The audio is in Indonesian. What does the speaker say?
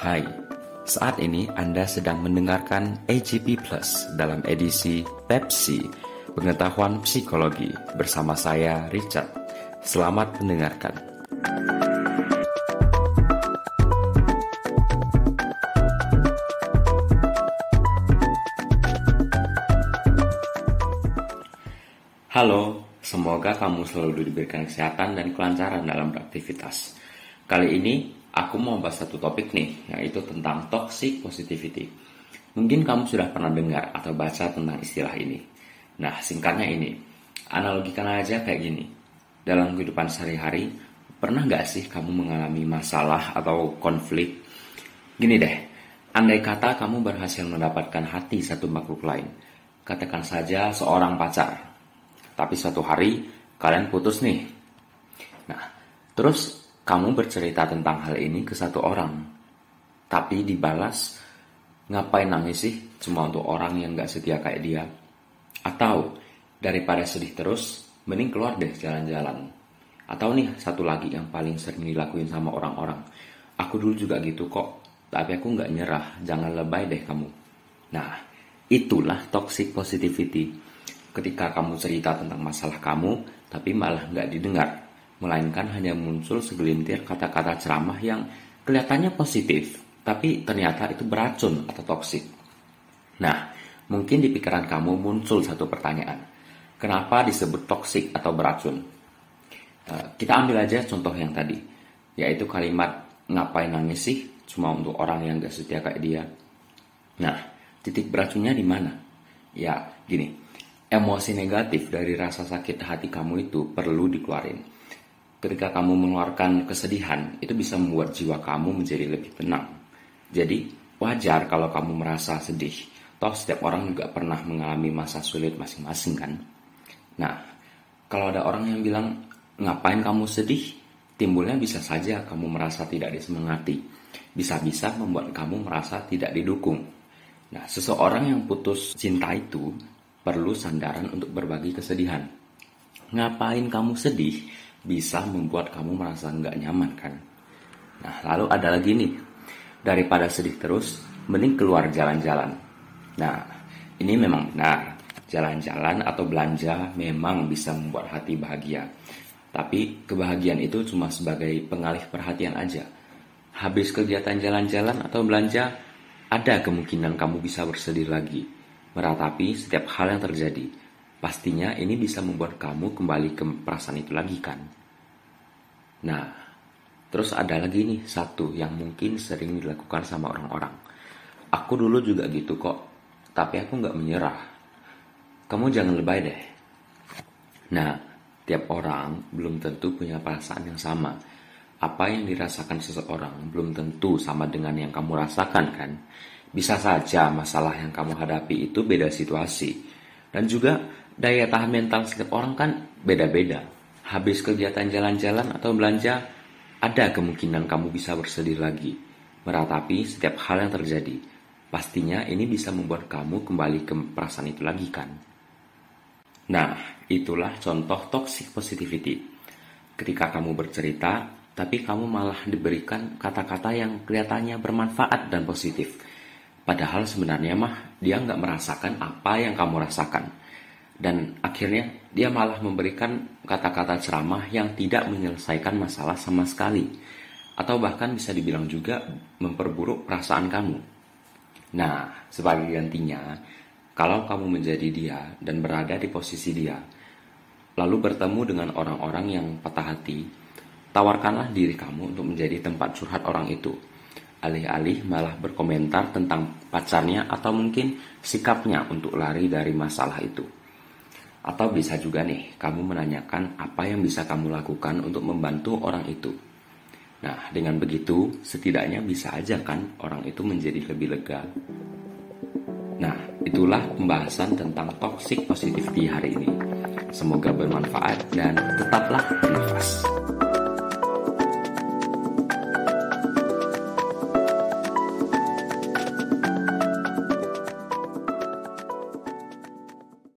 Hai, saat ini Anda sedang mendengarkan AGP Plus dalam edisi Pepsi, Pengetahuan Psikologi bersama saya Richard. Selamat mendengarkan. Halo, semoga kamu selalu diberikan kesehatan dan kelancaran dalam beraktivitas. Kali ini aku mau bahas satu topik nih, yaitu tentang toxic positivity. Mungkin kamu sudah pernah dengar atau baca tentang istilah ini. Nah, singkatnya ini, analogikan aja kayak gini. Dalam kehidupan sehari-hari, pernah nggak sih kamu mengalami masalah atau konflik? Gini deh, andai kata kamu berhasil mendapatkan hati satu makhluk lain, katakan saja seorang pacar, tapi suatu hari kalian putus nih. Nah, terus kamu bercerita tentang hal ini ke satu orang. Tapi dibalas, ngapain nangis sih cuma untuk orang yang gak setia kayak dia? Atau daripada sedih terus, mending keluar deh jalan-jalan. Atau nih satu lagi yang paling sering dilakuin sama orang-orang. Aku dulu juga gitu kok, tapi aku gak nyerah, jangan lebay deh kamu. Nah, itulah toxic positivity ketika kamu cerita tentang masalah kamu, tapi malah nggak didengar, melainkan hanya muncul segelintir kata-kata ceramah yang kelihatannya positif, tapi ternyata itu beracun atau toksik. Nah, mungkin di pikiran kamu muncul satu pertanyaan, kenapa disebut toksik atau beracun? Eh, kita ambil aja contoh yang tadi, yaitu kalimat ngapain nangis sih cuma untuk orang yang gak setia kayak dia. Nah, titik beracunnya di mana? Ya, gini, emosi negatif dari rasa sakit hati kamu itu perlu dikeluarin. Ketika kamu mengeluarkan kesedihan, itu bisa membuat jiwa kamu menjadi lebih tenang. Jadi, wajar kalau kamu merasa sedih. Toh setiap orang juga pernah mengalami masa sulit masing-masing kan. Nah, kalau ada orang yang bilang, ngapain kamu sedih? Timbulnya bisa saja kamu merasa tidak disemangati. Bisa-bisa membuat kamu merasa tidak didukung. Nah, seseorang yang putus cinta itu perlu sandaran untuk berbagi kesedihan. Ngapain kamu sedih bisa membuat kamu merasa nggak nyaman kan? Nah, lalu ada lagi nih, daripada sedih terus, mending keluar jalan-jalan. Nah, ini memang benar, jalan-jalan atau belanja memang bisa membuat hati bahagia. Tapi kebahagiaan itu cuma sebagai pengalih perhatian aja. Habis kegiatan jalan-jalan atau belanja, ada kemungkinan kamu bisa bersedih lagi meratapi setiap hal yang terjadi. Pastinya ini bisa membuat kamu kembali ke perasaan itu lagi kan? Nah, terus ada lagi nih satu yang mungkin sering dilakukan sama orang-orang. Aku dulu juga gitu kok, tapi aku nggak menyerah. Kamu jangan lebay deh. Nah, tiap orang belum tentu punya perasaan yang sama. Apa yang dirasakan seseorang belum tentu sama dengan yang kamu rasakan kan? Bisa saja masalah yang kamu hadapi itu beda situasi. Dan juga daya tahan mental setiap orang kan beda-beda. Habis kegiatan jalan-jalan atau belanja, ada kemungkinan kamu bisa bersedih lagi. Meratapi setiap hal yang terjadi. Pastinya ini bisa membuat kamu kembali ke perasaan itu lagi kan. Nah, itulah contoh toxic positivity. Ketika kamu bercerita, tapi kamu malah diberikan kata-kata yang kelihatannya bermanfaat dan positif Padahal sebenarnya mah dia nggak merasakan apa yang kamu rasakan. Dan akhirnya dia malah memberikan kata-kata ceramah yang tidak menyelesaikan masalah sama sekali. Atau bahkan bisa dibilang juga memperburuk perasaan kamu. Nah, sebagai gantinya, kalau kamu menjadi dia dan berada di posisi dia, lalu bertemu dengan orang-orang yang patah hati, tawarkanlah diri kamu untuk menjadi tempat curhat orang itu alih-alih malah berkomentar tentang pacarnya atau mungkin sikapnya untuk lari dari masalah itu. Atau bisa juga nih, kamu menanyakan apa yang bisa kamu lakukan untuk membantu orang itu. Nah, dengan begitu, setidaknya bisa aja kan orang itu menjadi lebih lega. Nah, itulah pembahasan tentang toxic positivity hari ini. Semoga bermanfaat dan tetaplah